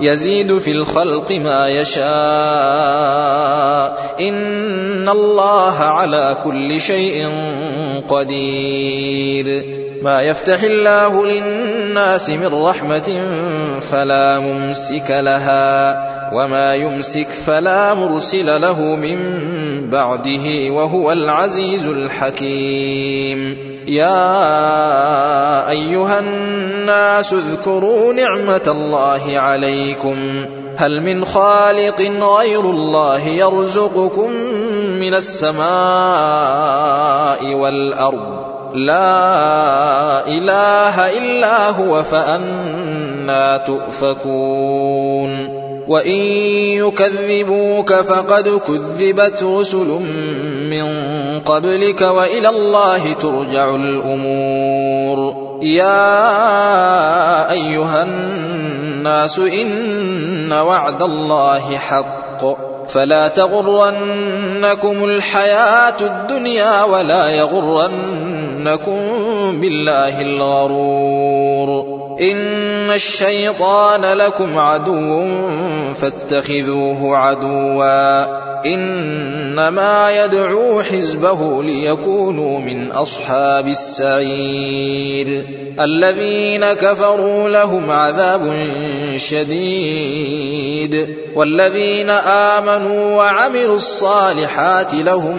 يزيد في الخلق ما يشاء. إن الله على كل شيء قدير. ما يفتح الله للناس من رحمة فلا ممسك لها وما يمسك فلا مرسل له من بعده وهو العزيز الحكيم. يا أيها الناس اذكروا نعمة الله عليكم. هل من خالق غير الله يرزقكم من السماء والأرض؟ لا إله إلا هو فأنا تؤفكون. وإن يكذبوك فقد كذبت رسل من قبلك وإلى الله ترجع الأمور. يا أيها الناس إن وعد الله حق. فلا تغرنكم الحياة الدنيا ولا يغرنكم بالله الغرور. إن الشيطان لكم عدو فاتخذوه عدوا إنما يدعو حزبه ليكونوا من أصحاب السعير الذين كفروا لهم عذاب شديد والذين آمنوا وعملوا الصالحات لهم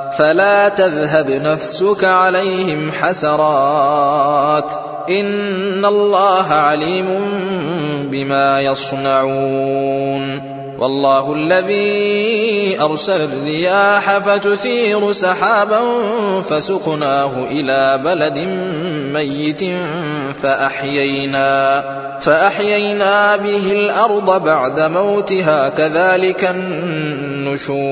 فلا تذهب نفسك عليهم حسرات. إن الله عليم بما يصنعون. والله الذي أرسل الرياح فتثير سحابا فسقناه إلى بلد ميت فأحيينا فأحيينا به الأرض بعد موتها كذلك النشور.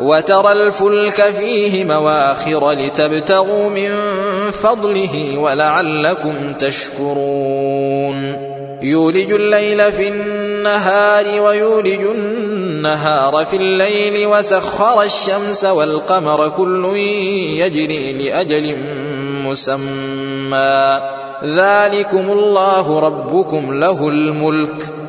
وترى الفلك فيه مواخر لتبتغوا من فضله ولعلكم تشكرون. يولج الليل في النهار ويولج النهار في الليل وسخر الشمس والقمر كل يجري لأجل مسمى. ذلكم الله ربكم له الملك.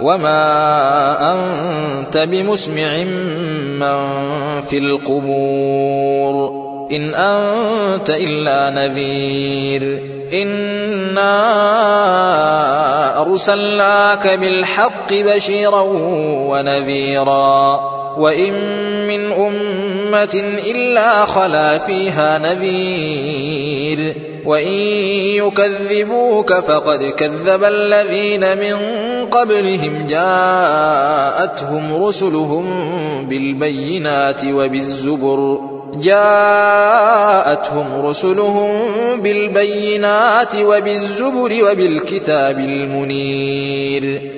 وما أنت بمسمع من في القبور إن أنت إلا نذير إنا أرسلناك بالحق بشيرا ونذيرا وإن من أمة إلا خلا فيها نذير وإن يكذبوك فقد كذب الذين من قبلهم جاءتهم رسلهم بالبينات وبالزبر. جاءتهم رسلهم بالبينات وبالزبر وبالكتاب المنير.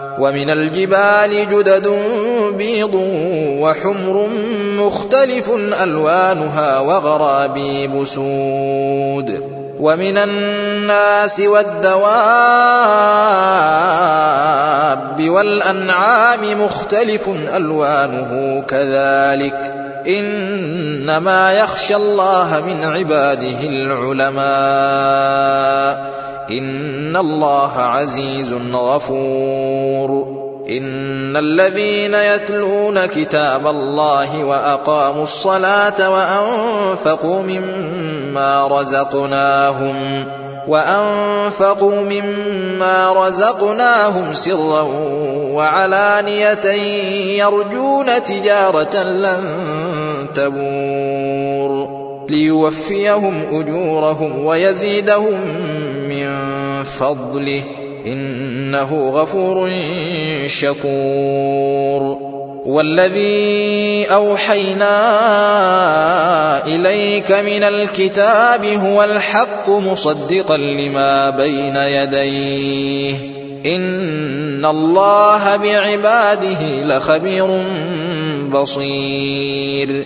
ومن الجبال جدد بيض وحمر مختلف ألوانها وغرابيب سود. ومن الناس والدواب والأنعام مختلف ألوانه كذلك. إنما يخشى الله من عباده العلماء. إن الله عزيز غفور إن الذين يتلون كتاب الله وأقاموا الصلاة وأنفقوا مما رزقناهم وأنفقوا مما رزقناهم سرا وعلانية يرجون تجارة لن تبور ليوفيهم أجورهم ويزيدهم من فضله إنه غفور شكور. والذي أوحينا إليك من الكتاب هو الحق مصدقا لما بين يديه. إن الله بعباده لخبير بصير.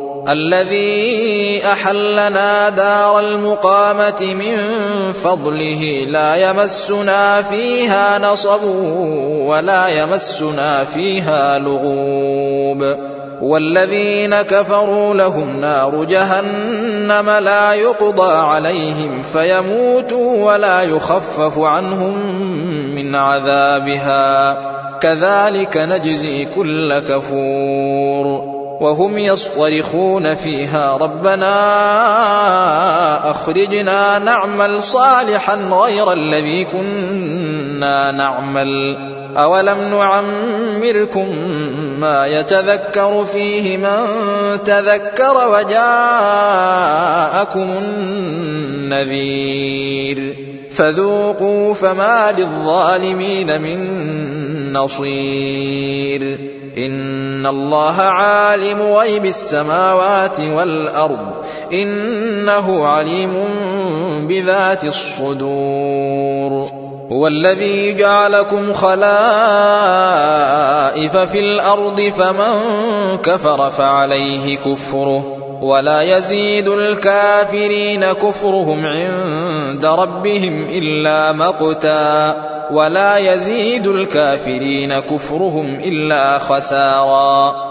الذي أحلنا دار المقامة من فضله لا يمسنا فيها نصب ولا يمسنا فيها لغوب. والذين كفروا لهم نار جهنم لا يقضى عليهم فيموتوا ولا يخفف عنهم من عذابها. كذلك نجزي كل كفور. وهم يصطرخون فيها. ربنا أخرجنا نعمل صالحا غير الذي كنا نعمل. أولم نعمركم ما يتذكر فيه من تذكر وجاءكم النذير. فذوقوا فما للظالمين من نصير. ان الله عالم غيب السماوات والارض انه عليم بذات الصدور هو الذي جعلكم خلائف في الأرض فمن كفر فعليه كفره ولا يزيد الكافرين كفرهم عند ربهم الا مقتا ولا يزيد الكافرين كفرهم إلا خسارا.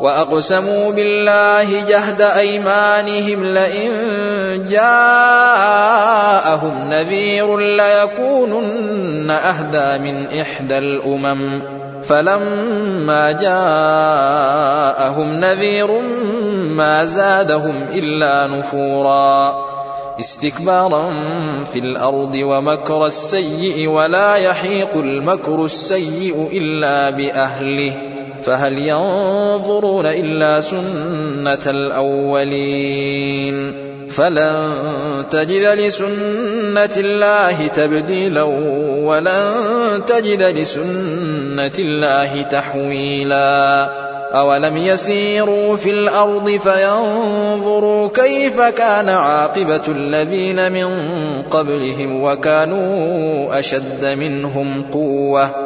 وأقسموا بالله جهد أيمانهم لئن جاءهم نذير ليكونن أهدى من إحدى الأمم. فلما جاءهم نذير ما زادهم إلا نفورا. استكبارا في الأرض ومكر السيء ولا يحيق المكر السيء إلا بأهله. فهل ينظرون إلا سنة الأولين؟ فلن تجد لسنة الله تبديلا ولن تجد لسنة الله تحويلا. أولم يسيروا في الأرض فينظروا كيف كان عاقبة الذين من قبلهم وكانوا أشد منهم قوة؟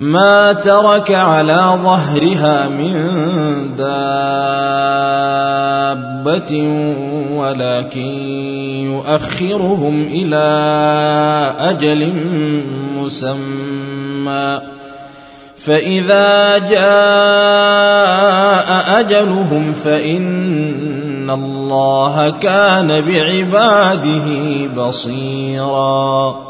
ما ترك على ظهرها من دابة ولكن يؤخرهم إلى أجل مسمى. فإذا جاء أجلهم فإن الله كان بعباده بصيراً.